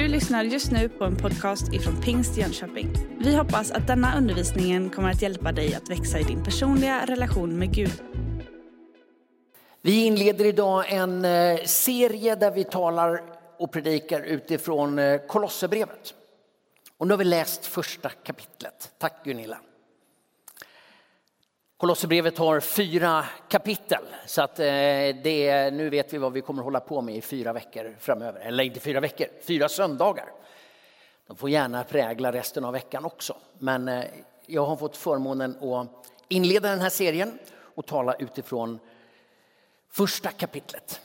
Du lyssnar just nu på en podcast ifrån Pingst Jönköping. Vi hoppas att denna undervisning kommer att hjälpa dig att växa i din personliga relation med Gud. Vi inleder idag en eh, serie där vi talar och predikar utifrån eh, Kolosserbrevet. Och nu har vi läst första kapitlet. Tack Gunilla. Kolosserbrevet har fyra kapitel så att eh, det är, nu vet vi vad vi kommer hålla på med i fyra veckor framöver. Eller inte fyra veckor, fyra söndagar. De får gärna prägla resten av veckan också. Men eh, jag har fått förmånen att inleda den här serien och tala utifrån första kapitlet.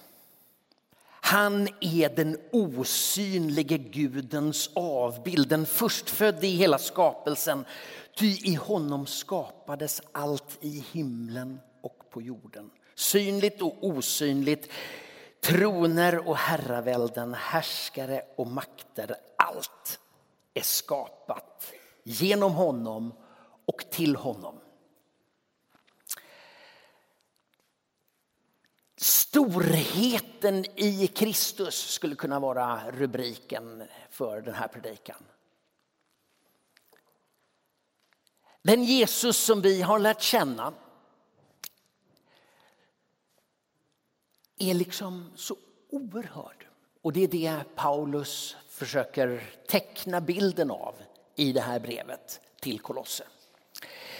Han är den osynlige Gudens avbild, den förstfödde i hela skapelsen. Ty i honom skapades allt i himlen och på jorden. Synligt och osynligt, troner och herravälden, härskare och makter. Allt är skapat genom honom och till honom. Storheten i Kristus skulle kunna vara rubriken för den här predikan. Den Jesus som vi har lärt känna är liksom så oerhörd. Och det är det Paulus försöker teckna bilden av i det här brevet till Kolosse.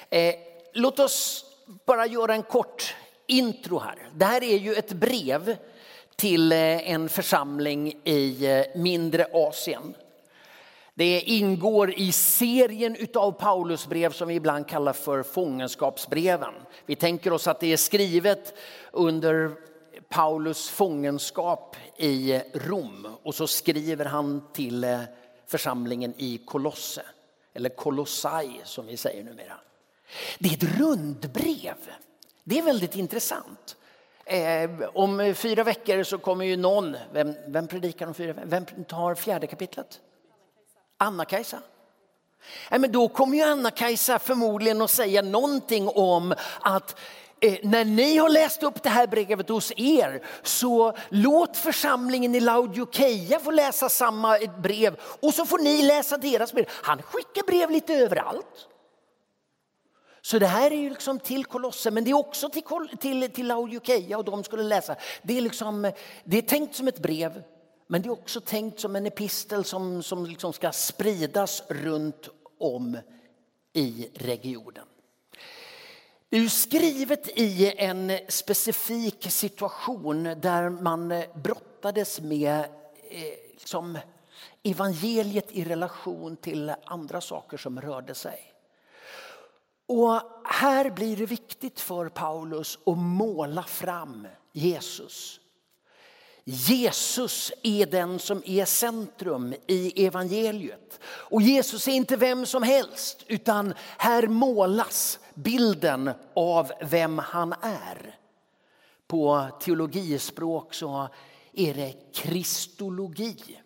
Eh, låt oss bara göra en kort intro här. Det här är ju ett brev till eh, en församling i eh, mindre Asien. Det ingår i serien av Paulusbrev som vi ibland kallar för fångenskapsbreven. Vi tänker oss att det är skrivet under Paulus fångenskap i Rom och så skriver han till eh, församlingen i Kolosse, eller Kolossai som vi säger numera. Det är ett rundbrev. Det är väldigt intressant. Eh, om fyra veckor så kommer ju någon, vem, vem predikar om fyra veckor? Vem tar fjärde kapitlet? Anna-Kajsa. Ja, men då kommer ju Anna-Kajsa förmodligen att säga någonting om att eh, när ni har läst upp det här brevet hos er så låt församlingen i Laodikeia få läsa samma brev och så får ni läsa deras brev. Han skickar brev lite överallt. Så det här är ju liksom till Kolosse, men det är också till, till, till Laodikeia och de skulle läsa. Det är, liksom, det är tänkt som ett brev men det är också tänkt som en epistel som, som liksom ska spridas runt om i regionen. Det är skrivet i en specifik situation där man brottades med eh, liksom evangeliet i relation till andra saker som rörde sig. Och här blir det viktigt för Paulus att måla fram Jesus Jesus är den som är centrum i evangeliet. Och Jesus är inte vem som helst utan här målas bilden av vem han är. På teologispråk så är det kristologi.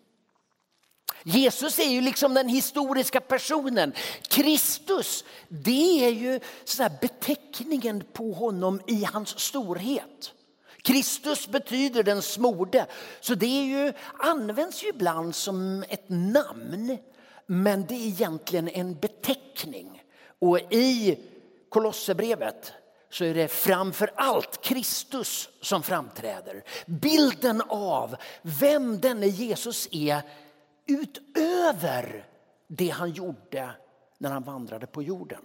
Jesus är ju liksom den historiska personen. Kristus, det är ju så beteckningen på honom i hans storhet. Kristus betyder den smorde. Så det är ju, används ju ibland som ett namn. Men det är egentligen en beteckning. Och i Kolosserbrevet så är det framför allt Kristus som framträder. Bilden av vem denne Jesus är utöver det han gjorde när han vandrade på jorden.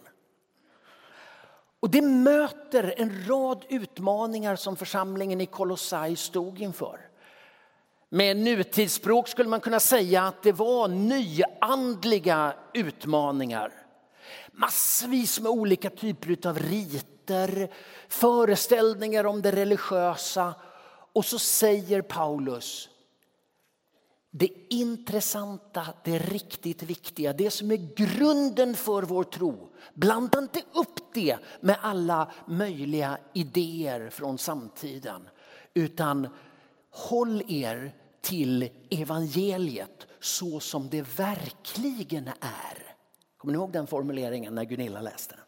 Och det möter en rad utmaningar som församlingen i Kolossai stod inför. Med nutidsspråk skulle man kunna säga att det var nyandliga utmaningar. Massvis med olika typer av riter, föreställningar om det religiösa. Och så säger Paulus, det intressanta, det riktigt viktiga, det som är grunden för vår tro. Blanda inte upp det med alla möjliga idéer från samtiden. Utan håll er till evangeliet så som det verkligen är. Kommer ni ihåg den formuleringen när Gunilla läste den?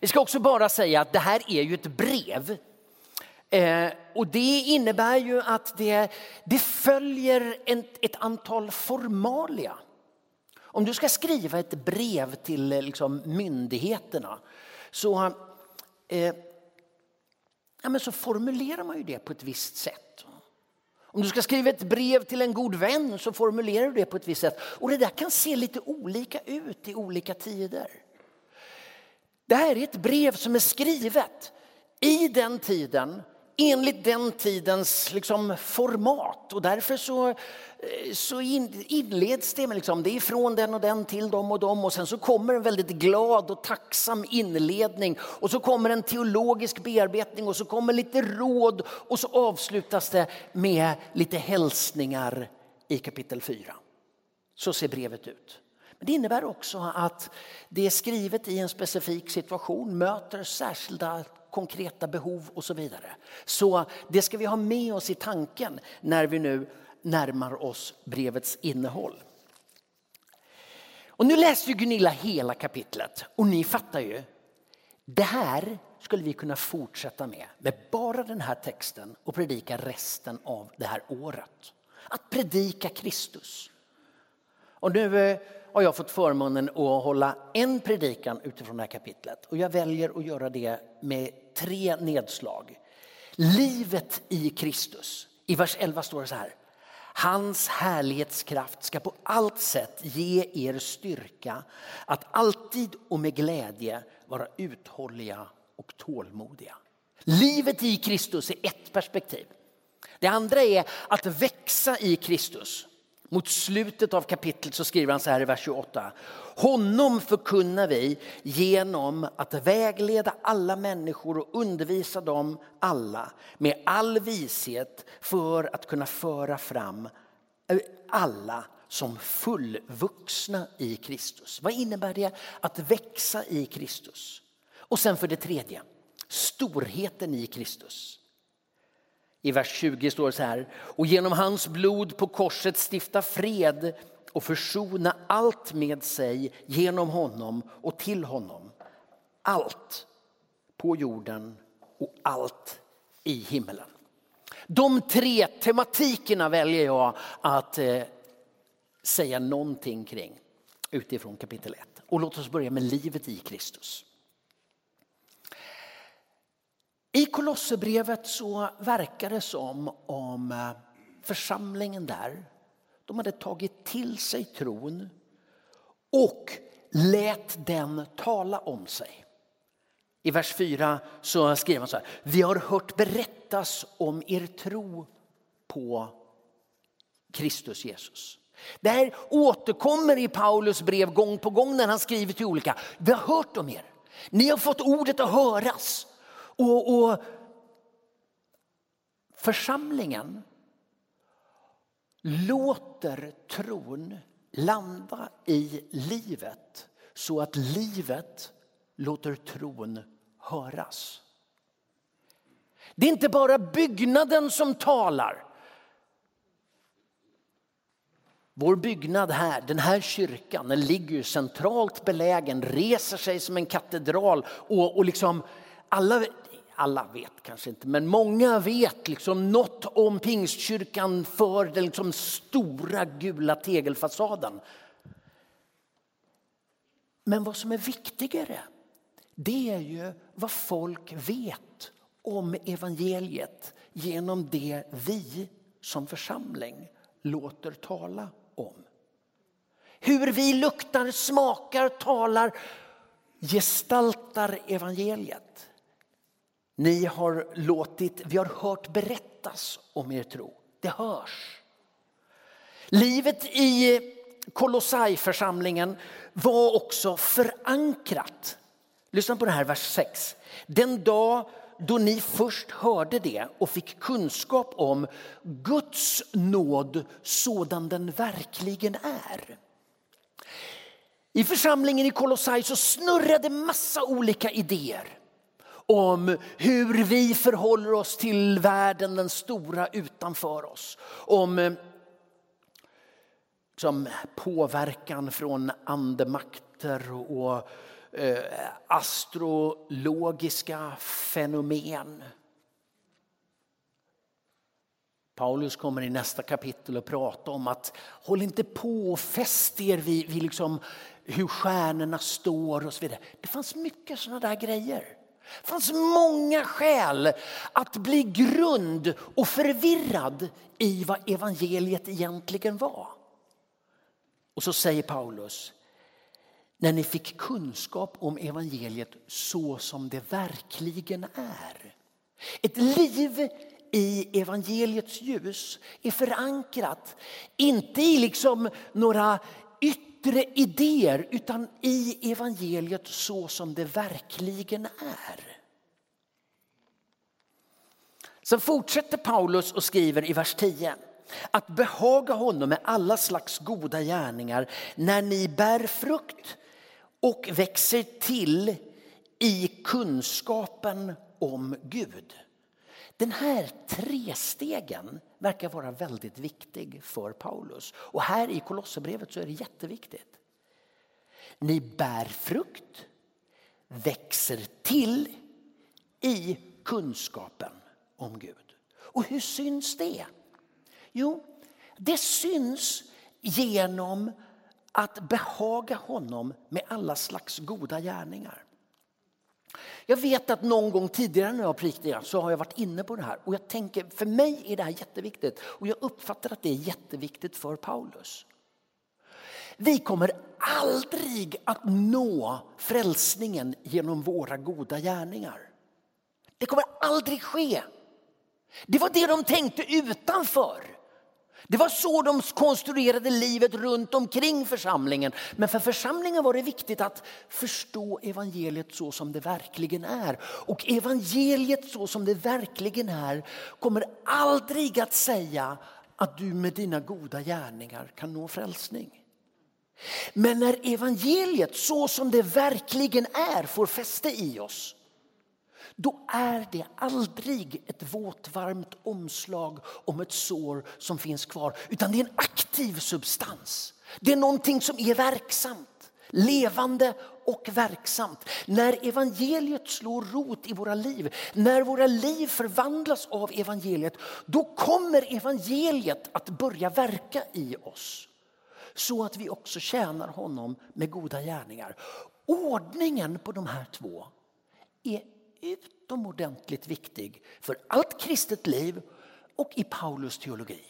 Vi ska också bara säga att det här är ju ett brev Eh, och det innebär ju att det, det följer ett, ett antal formalia. Om du ska skriva ett brev till eh, liksom, myndigheterna så, eh, ja, men så formulerar man ju det på ett visst sätt. Om du ska skriva ett brev till en god vän så formulerar du det på ett visst sätt. Och det där kan se lite olika ut i olika tider. Det här är ett brev som är skrivet i den tiden enligt den tidens liksom, format. Och därför så, eh, så inleds det med liksom, det är från den och den till dem och dem och sen så kommer en väldigt glad och tacksam inledning och så kommer en teologisk bearbetning och så kommer lite råd och så avslutas det med lite hälsningar i kapitel 4. Så ser brevet ut. Men det innebär också att det är skrivet i en specifik situation, möter särskilda konkreta behov och så vidare. Så det ska vi ha med oss i tanken när vi nu närmar oss brevets innehåll. Och nu läser Gunilla hela kapitlet och ni fattar ju. Det här skulle vi kunna fortsätta med, med bara den här texten och predika resten av det här året. Att predika Kristus. Och nu eh, har jag fått förmånen att hålla en predikan utifrån det här kapitlet. Och jag väljer att göra det med tre nedslag. Livet i Kristus. I vers 11 står det så här. Hans härlighetskraft ska på allt sätt ge er styrka att alltid och med glädje vara uthålliga och tålmodiga. Livet i Kristus är ett perspektiv. Det andra är att växa i Kristus. Mot slutet av kapitlet så skriver han så här i vers 28. Honom förkunnar vi genom att vägleda alla människor och undervisa dem alla med all vishet för att kunna föra fram eh, alla som fullvuxna i Kristus. Vad innebär det att växa i Kristus? Och sen för det tredje, storheten i Kristus. I vers 20 står det så här. Och genom hans blod på korset stifta fred och försona allt med sig genom honom och till honom. Allt på jorden och allt i himmelen. De tre tematikerna väljer jag att eh, säga någonting kring utifrån kapitel 1. Och låt oss börja med livet i Kristus. I Kolosserbrevet så verkar det som om eh, församlingen där, de hade tagit till sig tron och lät den tala om sig. I vers 4 så skriver man så här, vi har hört berättas om er tro på Kristus Jesus. Det här återkommer i Paulus brev gång på gång när han skriver till olika. Vi har hört om er. Ni har fått ordet att höras. Och, och församlingen låter tron landa i livet så att livet låter tron höras. Det är inte bara byggnaden som talar. Vår byggnad här, den här kyrkan, den ligger centralt belägen, reser sig som en katedral och, och liksom alla alla vet kanske inte, men många vet liksom något om Pingstkyrkan för den liksom stora gula tegelfasaden. Men vad som är viktigare, det är ju vad folk vet om evangeliet genom det vi som församling låter tala om. Hur vi luktar, smakar, talar, gestaltar evangeliet. Ni har låtit, vi har hört berättas om er tro. Det hörs. Livet i Kolossajförsamlingen var också förankrat. Lyssna på det här, vers 6. Den dag då ni först hörde det och fick kunskap om Guds nåd sådan den verkligen är. I församlingen i Kolossai så snurrade massa olika idéer om hur vi förhåller oss till världen, den stora utanför oss. Om liksom, påverkan från andemakter och eh, astrologiska fenomen. Paulus kommer i nästa kapitel att prata om att håll inte på och fäst er vid, vid liksom hur stjärnorna står och så vidare. Det fanns mycket sådana där grejer. Det fanns många skäl att bli grund och förvirrad i vad evangeliet egentligen var. Och så säger Paulus, när ni fick kunskap om evangeliet så som det verkligen är. Ett liv i evangeliets ljus är förankrat, inte i liksom några yttre yttre idéer utan i evangeliet så som det verkligen är. Sen fortsätter Paulus och skriver i vers 10 att behaga honom med alla slags goda gärningar när ni bär frukt och växer till i kunskapen om Gud. Den här trestegen verkar vara väldigt viktig för Paulus. Och här i Kolosserbrevet så är det jätteviktigt. Ni bär frukt, växer till i kunskapen om Gud. Och hur syns det? Jo, det syns genom att behaga honom med alla slags goda gärningar. Jag vet att någon gång tidigare när jag predikat så har jag varit inne på det här och jag tänker för mig är det här jätteviktigt och jag uppfattar att det är jätteviktigt för Paulus. Vi kommer aldrig att nå frälsningen genom våra goda gärningar. Det kommer aldrig ske. Det var det de tänkte utanför. Det var så de konstruerade livet runt omkring församlingen. Men för församlingen var det viktigt att förstå evangeliet så som det verkligen är. Och evangeliet så som det verkligen är kommer aldrig att säga att du med dina goda gärningar kan nå frälsning. Men när evangeliet så som det verkligen är får fäste i oss då är det aldrig ett våtvarmt omslag om ett sår som finns kvar. Utan det är en aktiv substans. Det är någonting som är verksamt, levande och verksamt. När evangeliet slår rot i våra liv, när våra liv förvandlas av evangeliet, då kommer evangeliet att börja verka i oss. Så att vi också tjänar honom med goda gärningar. Ordningen på de här två är utomordentligt viktig för allt kristet liv och i Paulus teologi.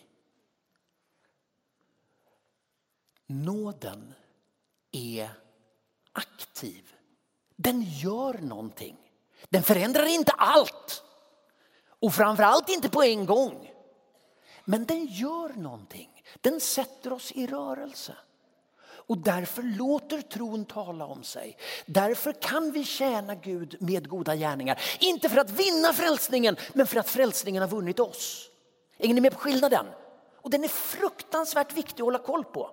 Nåden är aktiv. Den gör någonting. Den förändrar inte allt. Och framförallt inte på en gång. Men den gör någonting. Den sätter oss i rörelse. Och därför låter tron tala om sig. Därför kan vi tjäna Gud med goda gärningar. Inte för att vinna frälsningen, men för att frälsningen har vunnit oss. Är ni med på skillnaden? Och den är fruktansvärt viktig att hålla koll på.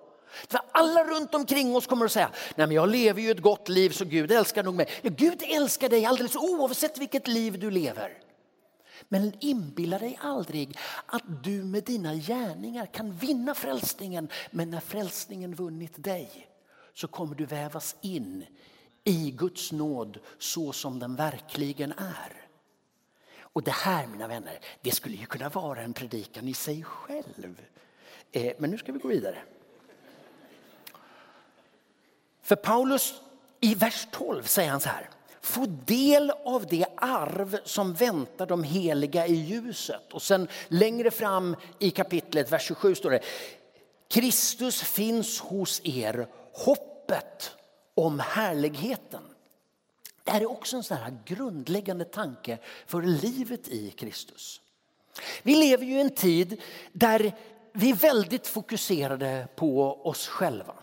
För alla runt omkring oss kommer att säga, nej men jag lever ju ett gott liv så Gud älskar nog mig. Ja, Gud älskar dig alldeles oavsett vilket liv du lever. Men inbilla dig aldrig att du med dina gärningar kan vinna frälsningen. Men när frälsningen vunnit dig så kommer du vävas in i Guds nåd så som den verkligen är. Och det här mina vänner, det skulle ju kunna vara en predikan i sig själv. Eh, men nu ska vi gå vidare. För Paulus i vers 12 säger han så här få del av det arv som väntar de heliga i ljuset. Och sen längre fram i kapitlet, vers 27 står det Kristus finns hos er, hoppet om härligheten. Det här är också en sån här grundläggande tanke för livet i Kristus. Vi lever ju i en tid där vi är väldigt fokuserade på oss själva.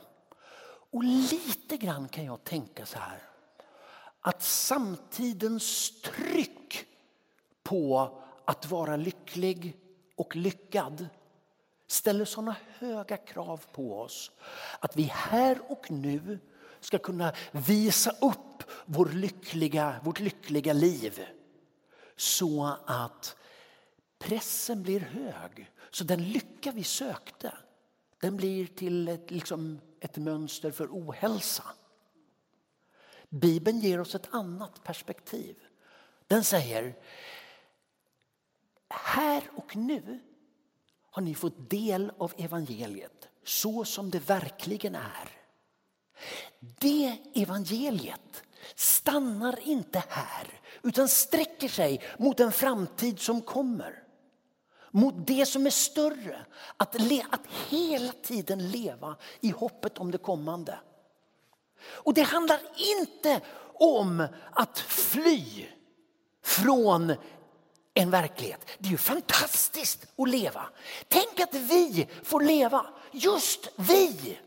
Och lite grann kan jag tänka så här att samtidens tryck på att vara lycklig och lyckad ställer såna höga krav på oss att vi här och nu ska kunna visa upp vår lyckliga, vårt lyckliga liv så att pressen blir hög. Så den lycka vi sökte den blir till ett, liksom ett mönster för ohälsa. Bibeln ger oss ett annat perspektiv. Den säger här och nu har ni fått del av evangeliet så som det verkligen är. Det evangeliet stannar inte här utan sträcker sig mot en framtid som kommer. Mot det som är större. Att, le, att hela tiden leva i hoppet om det kommande. Och det handlar inte om att fly från en verklighet. Det är ju fantastiskt att leva. Tänk att vi får leva, just vi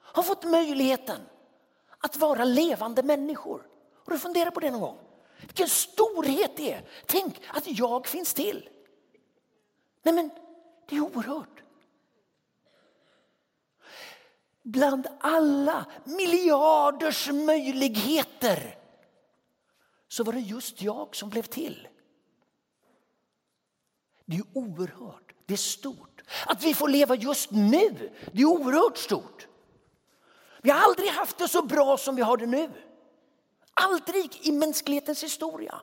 har fått möjligheten att vara levande människor. Har du funderat på det någon gång? Vilken storhet det är. Tänk att jag finns till. Nej men, det är oerhört. Bland alla miljarders möjligheter så var det just jag som blev till. Det är oerhört, det är stort. Att vi får leva just nu, det är oerhört stort. Vi har aldrig haft det så bra som vi har det nu. Aldrig i mänsklighetens historia.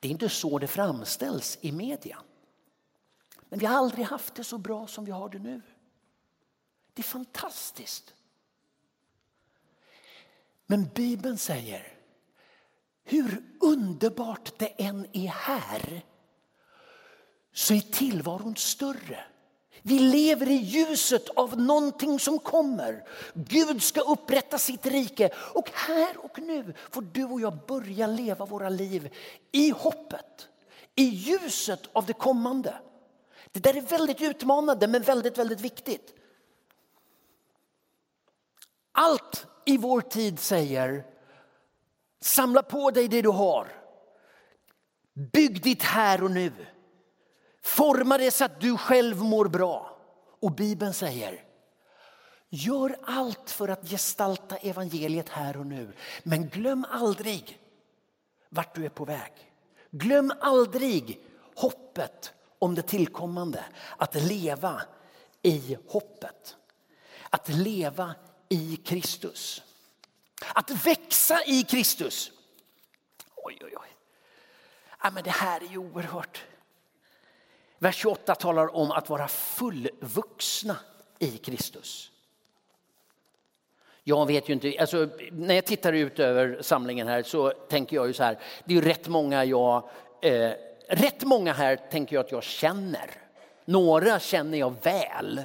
Det är inte så det framställs i media. Men vi har aldrig haft det så bra som vi har det nu. Det är fantastiskt. Men Bibeln säger, hur underbart det än är här så är tillvaron större. Vi lever i ljuset av någonting som kommer. Gud ska upprätta sitt rike och här och nu får du och jag börja leva våra liv i hoppet, i ljuset av det kommande. Det där är väldigt utmanande men väldigt, väldigt viktigt. Allt i vår tid säger samla på dig det du har. Bygg ditt här och nu. Forma det så att du själv mår bra. Och Bibeln säger Gör allt för att gestalta evangeliet här och nu. Men glöm aldrig vart du är på väg. Glöm aldrig hoppet om det tillkommande. Att leva i hoppet. Att leva i Kristus. Att växa i Kristus. Oj, oj, oj. Ja, men det här är ju oerhört. Vers 28 talar om att vara fullvuxna i Kristus. Jag vet ju inte, alltså, när jag tittar ut över samlingen här så tänker jag ju så här, det är ju rätt många jag, eh, rätt många här tänker jag att jag känner. Några känner jag väl.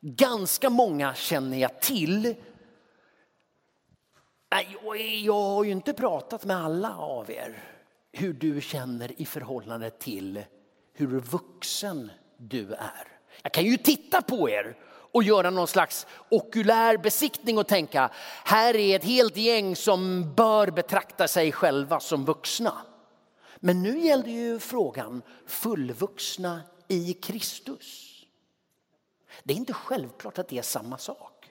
Ganska många känner jag till. Jag har ju inte pratat med alla av er hur du känner i förhållande till hur vuxen du är. Jag kan ju titta på er och göra någon slags okulär besiktning och tänka här är ett helt gäng som bör betrakta sig själva som vuxna. Men nu gällde ju frågan fullvuxna i Kristus. Det är inte självklart att det är samma sak.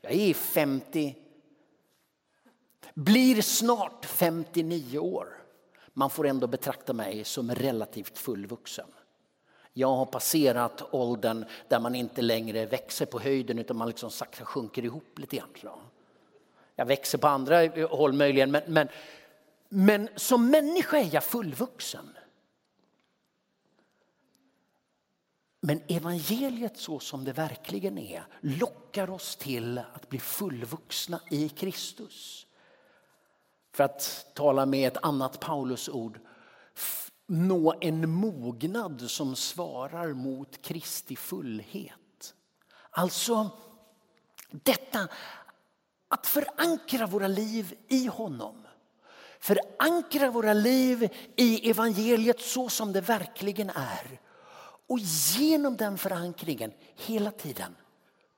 Jag är 50, blir snart 59 år man får ändå betrakta mig som relativt fullvuxen. Jag har passerat åldern där man inte längre växer på höjden utan man liksom sakta sjunker ihop lite grann. Jag växer på andra håll möjligen men, men, men som människa är jag fullvuxen. Men evangeliet så som det verkligen är lockar oss till att bli fullvuxna i Kristus. För att tala med ett annat Paulusord, nå en mognad som svarar mot Kristi fullhet. Alltså detta att förankra våra liv i honom. Förankra våra liv i evangeliet så som det verkligen är. Och genom den förankringen hela tiden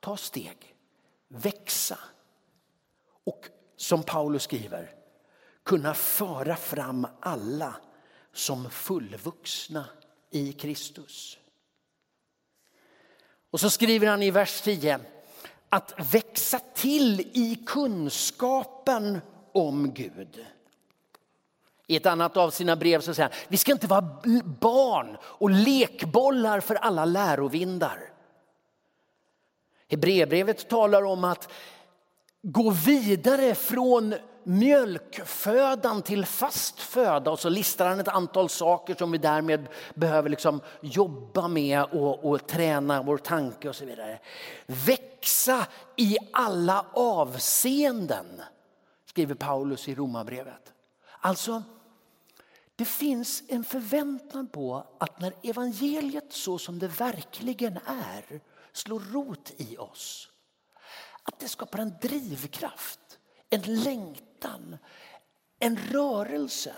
ta steg, växa. Och som Paulus skriver, kunna föra fram alla som fullvuxna i Kristus. Och så skriver han i vers 10 att växa till i kunskapen om Gud. I ett annat av sina brev så säger han, vi ska inte vara barn och lekbollar för alla lärovindar. Hebreerbrevet talar om att gå vidare från mjölkfödan till fast föda och så listar han ett antal saker som vi därmed behöver liksom jobba med och, och träna vår tanke och så vidare. Växa i alla avseenden, skriver Paulus i Romarbrevet. Alltså, det finns en förväntan på att när evangeliet så som det verkligen är slår rot i oss, att det skapar en drivkraft, en längtan, en rörelse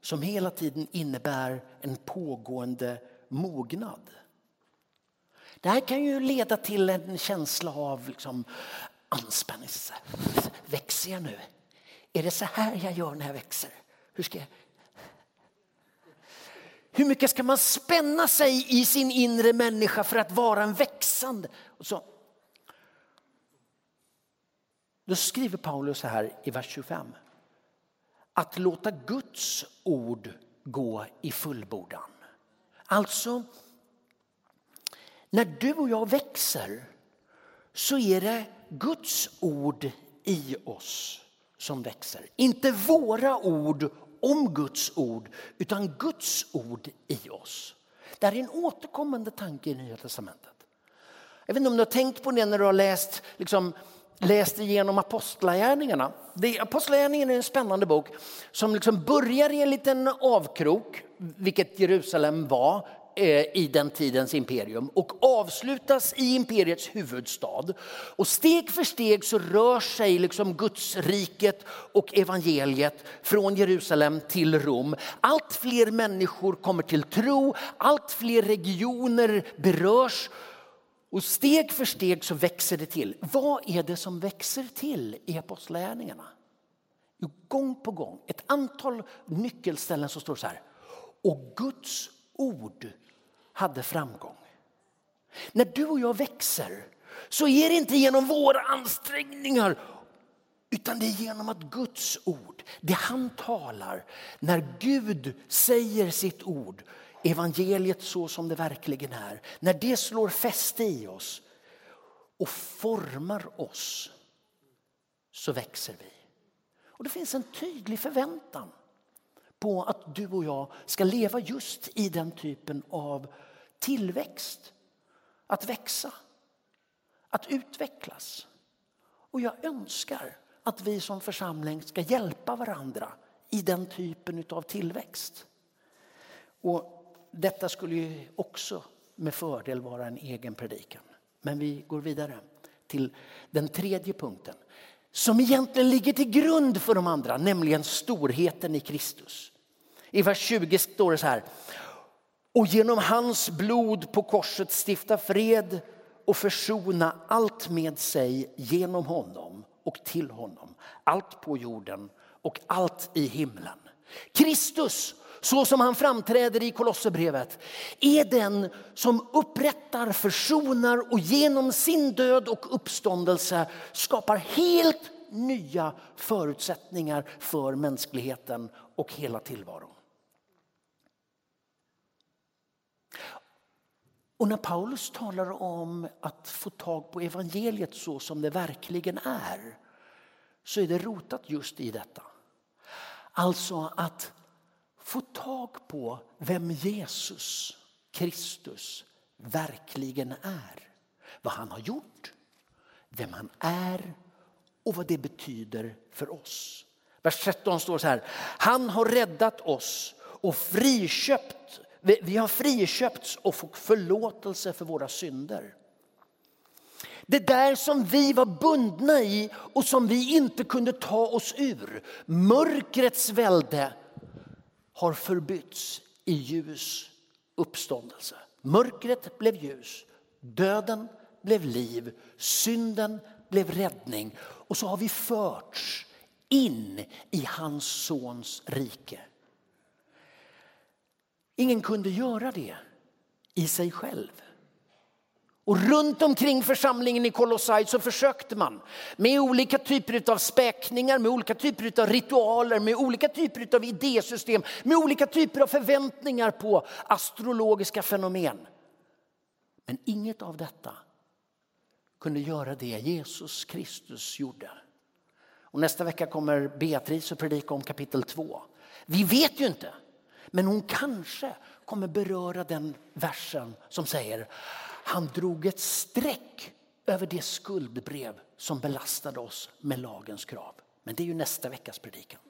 som hela tiden innebär en pågående mognad. Det här kan ju leda till en känsla av liksom anspänning. Växer jag nu? Är det så här jag gör när jag växer? Hur ska jag? Hur mycket ska man spänna sig i sin inre människa för att vara en växande? Och så. Då skriver Paulus så här i vers 25. Att låta Guds ord gå i fullbordan. Alltså, när du och jag växer så är det Guds ord i oss som växer. Inte våra ord om Guds ord, utan Guds ord i oss. Det här är en återkommande tanke i Nya Testamentet. Jag vet inte om du har tänkt på det när du har läst, liksom, läst igenom Apostlagärningarna. Apostlagärningarna är en spännande bok som liksom börjar i en liten avkrok, vilket Jerusalem var, Eh, i den tidens imperium och avslutas i imperiets huvudstad. Och steg för steg så rör sig liksom Guds riket och evangeliet från Jerusalem till Rom. Allt fler människor kommer till tro, allt fler regioner berörs och steg för steg så växer det till. Vad är det som växer till i apostlagärningarna? Jo, gång på gång, ett antal nyckelställen som står så här. Och Guds ord hade framgång. När du och jag växer så är det inte genom våra ansträngningar utan det är genom att Guds ord, det han talar, när Gud säger sitt ord, evangeliet så som det verkligen är, när det slår fäste i oss och formar oss så växer vi. Och det finns en tydlig förväntan på att du och jag ska leva just i den typen av tillväxt. Att växa, att utvecklas. Och jag önskar att vi som församling ska hjälpa varandra i den typen av tillväxt. Och detta skulle ju också med fördel vara en egen predikan. Men vi går vidare till den tredje punkten som egentligen ligger till grund för de andra, nämligen storheten i Kristus. I vers 20 står det så här. Och genom hans blod på korset stifta fred och försona allt med sig genom honom och till honom. Allt på jorden och allt i himlen. Kristus, så som han framträder i Kolosserbrevet, är den som upprättar, försonar och genom sin död och uppståndelse skapar helt nya förutsättningar för mänskligheten och hela tillvaron. Och när Paulus talar om att få tag på evangeliet så som det verkligen är så är det rotat just i detta. Alltså att få tag på vem Jesus Kristus verkligen är. Vad han har gjort, vem han är och vad det betyder för oss. Vers 13 står så här. Han har räddat oss och friköpt vi har friköpts och fått förlåtelse för våra synder. Det där som vi var bundna i och som vi inte kunde ta oss ur, mörkrets välde, har förbytts i ljus uppståndelse. Mörkret blev ljus, döden blev liv, synden blev räddning och så har vi förts in i hans sons rike. Ingen kunde göra det i sig själv. Och runt omkring församlingen i Kolossai så försökte man med olika typer av späkningar, med olika typer av ritualer, med olika typer av idésystem, med olika typer av förväntningar på astrologiska fenomen. Men inget av detta kunde göra det Jesus Kristus gjorde. Och nästa vecka kommer Beatrice att predika om kapitel 2. Vi vet ju inte, men hon kanske kommer beröra den versen som säger han drog ett streck över det skuldbrev som belastade oss med lagens krav. Men det är ju nästa veckas predikan.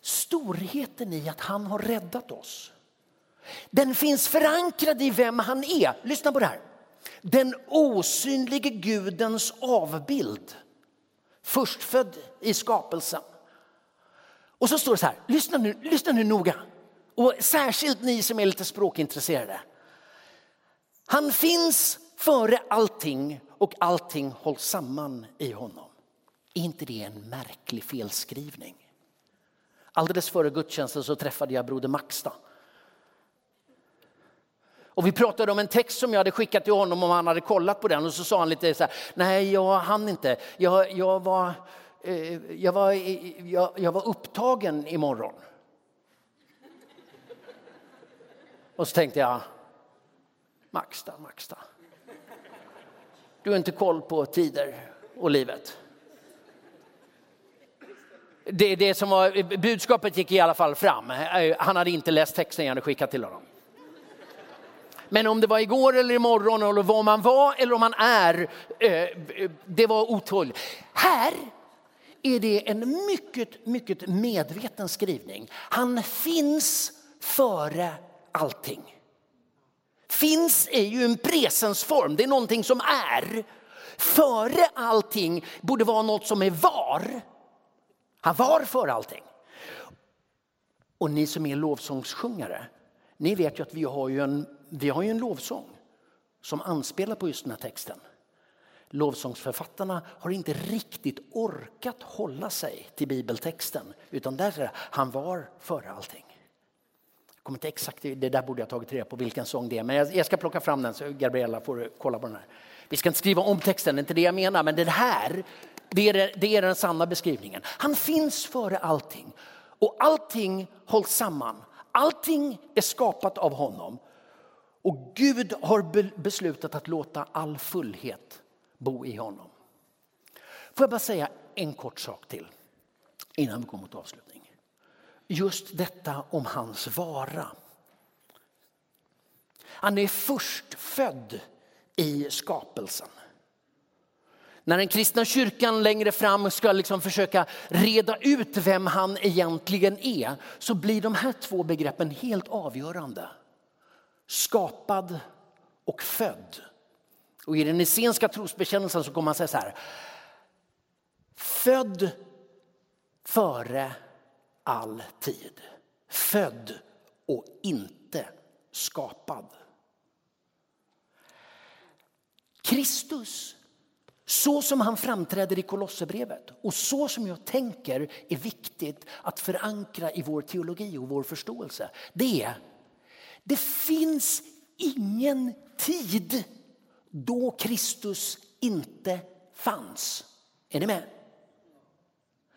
Storheten i att han har räddat oss. Den finns förankrad i vem han är. Lyssna på det här. Den osynlige Gudens avbild. Förstfödd i skapelsen. Och så står det så här, lyssna nu, lyssna nu noga. Och särskilt ni som är lite språkintresserade. Han finns före allting och allting hålls samman i honom. Är inte det en märklig felskrivning? Alldeles före gudstjänsten så träffade jag broder Max. Då. Och vi pratade om en text som jag hade skickat till honom om han hade kollat på den och så sa han lite så här, nej jag hann inte, jag, jag, var, eh, jag, var, eh, jag, jag var upptagen imorgon. Och så tänkte jag, Max då, Max då. Du har inte koll på tider och livet. Det, det som var, budskapet gick i alla fall fram. Eh, han hade inte läst texten jag hade skickat till honom. Men om det var igår eller imorgon eller var man var eller om man är, eh, det var otåligt. Här är det en mycket, mycket medveten skrivning. Han finns före allting. Finns är ju en presensform, det är någonting som är. Före allting borde vara något som är var. Han var före allting. Och ni som är lovsångssjungare, ni vet ju att vi har ju en, vi har ju en lovsång som anspelar på just den här texten. Lovsångsförfattarna har inte riktigt orkat hålla sig till bibeltexten utan där är han var före allting. Jag kommer inte exakt, det där borde jag tagit reda på vilken sång det är men jag, jag ska plocka fram den så Gabriella får kolla på den här. Vi ska inte skriva om texten, det är inte det jag menar men det här det är, det är den sanna beskrivningen. Han finns före allting och allting hålls samman. Allting är skapat av honom och Gud har beslutat att låta all fullhet bo i honom. Får jag bara säga en kort sak till innan vi går mot avslutning. Just detta om hans vara. Han är först född i skapelsen. När den kristna kyrkan längre fram ska liksom försöka reda ut vem han egentligen är så blir de här två begreppen helt avgörande. Skapad och född. Och I den essenska trosbekännelsen så kommer man säga så här. Född före all tid. Född och inte skapad. Kristus så som han framträder i Kolosserbrevet och så som jag tänker är viktigt att förankra i vår teologi och vår förståelse. Det är, det finns ingen tid då Kristus inte fanns. Är ni med?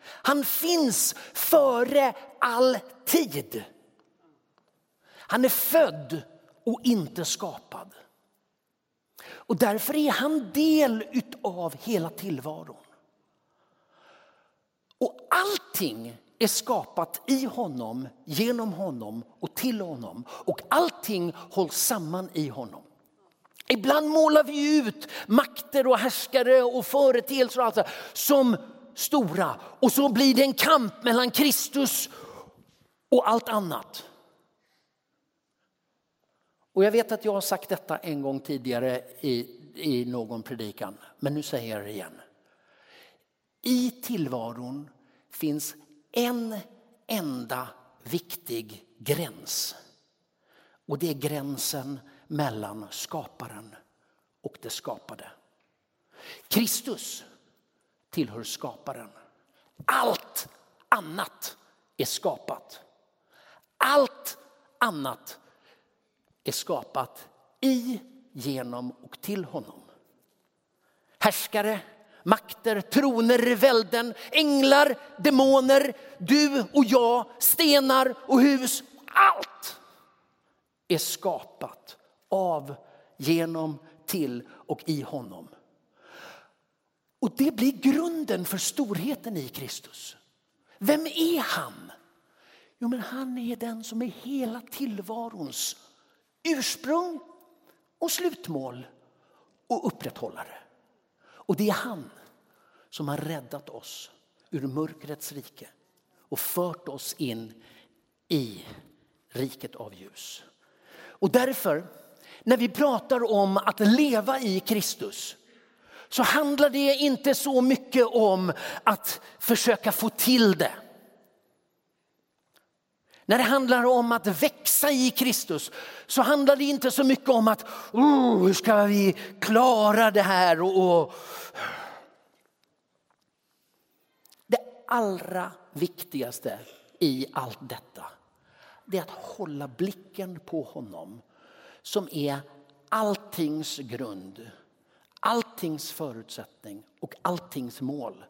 Han finns före all tid. Han är född och inte skapad. Och därför är han del av hela tillvaron. Och allting är skapat i honom, genom honom och till honom. Och allting hålls samman i honom. Ibland målar vi ut makter och härskare och företeelser och allt som stora. Och så blir det en kamp mellan Kristus och allt annat. Och jag vet att jag har sagt detta en gång tidigare i, i någon predikan, men nu säger jag det igen. I tillvaron finns en enda viktig gräns. Och det är gränsen mellan skaparen och det skapade. Kristus tillhör skaparen. Allt annat är skapat. Allt annat är skapat i, genom och till honom. Härskare, makter, troner, välden, änglar, demoner, du och jag, stenar och hus. Allt är skapat av, genom, till och i honom. Och det blir grunden för storheten i Kristus. Vem är han? Jo, men han är den som är hela tillvarons ursprung och slutmål och upprätthållare. Och det är han som har räddat oss ur mörkrets rike och fört oss in i riket av ljus. Och därför, när vi pratar om att leva i Kristus så handlar det inte så mycket om att försöka få till det. När det handlar om att växa i Kristus så handlar det inte så mycket om att oh, hur ska vi klara det här. Och, och. Det allra viktigaste i allt detta det är att hålla blicken på honom som är alltings grund, alltings förutsättning och alltings mål.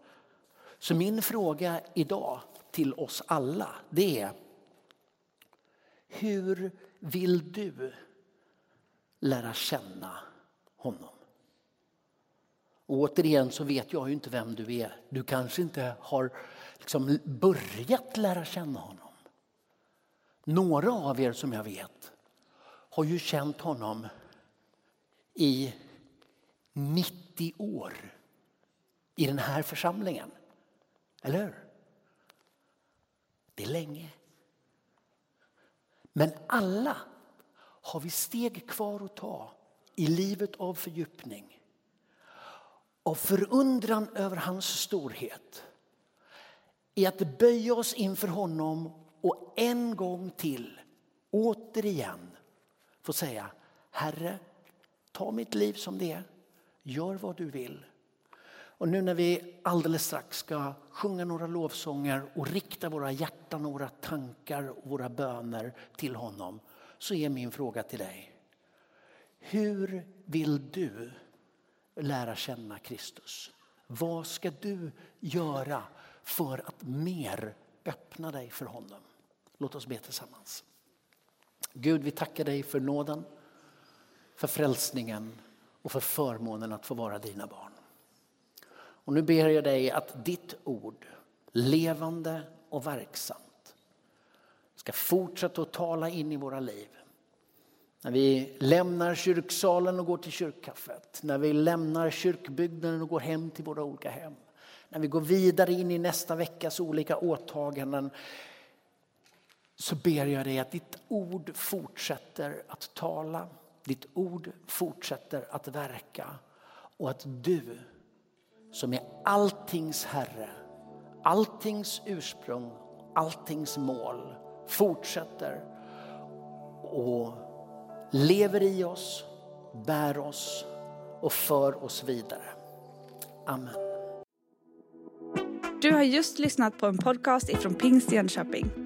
Så min fråga idag till oss alla det är hur vill du lära känna honom? Och återigen så vet jag ju inte vem du är. Du kanske inte har liksom börjat lära känna honom. Några av er som jag vet har ju känt honom i 90 år i den här församlingen. Eller hur? Det är länge. Men alla har vi steg kvar att ta i livet av fördjupning. Av förundran över hans storhet. I att böja oss inför honom och en gång till, återigen, få säga Herre, ta mitt liv som det är. Gör vad du vill. Och nu när vi alldeles strax ska sjunga några lovsånger och rikta våra hjärtan och våra tankar och våra böner till honom så är min fråga till dig. Hur vill du lära känna Kristus? Vad ska du göra för att mer öppna dig för honom? Låt oss be tillsammans. Gud, vi tackar dig för nåden, för frälsningen och för förmånen att få vara dina barn. Och nu ber jag dig att ditt ord, levande och verksamt, ska fortsätta att tala in i våra liv. När vi lämnar kyrksalen och går till kyrkkaffet, när vi lämnar kyrkbygden och går hem till våra olika hem, när vi går vidare in i nästa veckas olika åtaganden, så ber jag dig att ditt ord fortsätter att tala, ditt ord fortsätter att verka och att du som är alltings Herre, alltings ursprung, alltings mål fortsätter och lever i oss, bär oss och för oss vidare. Amen. Du har just lyssnat på en podcast ifrån Pingst Jönköping.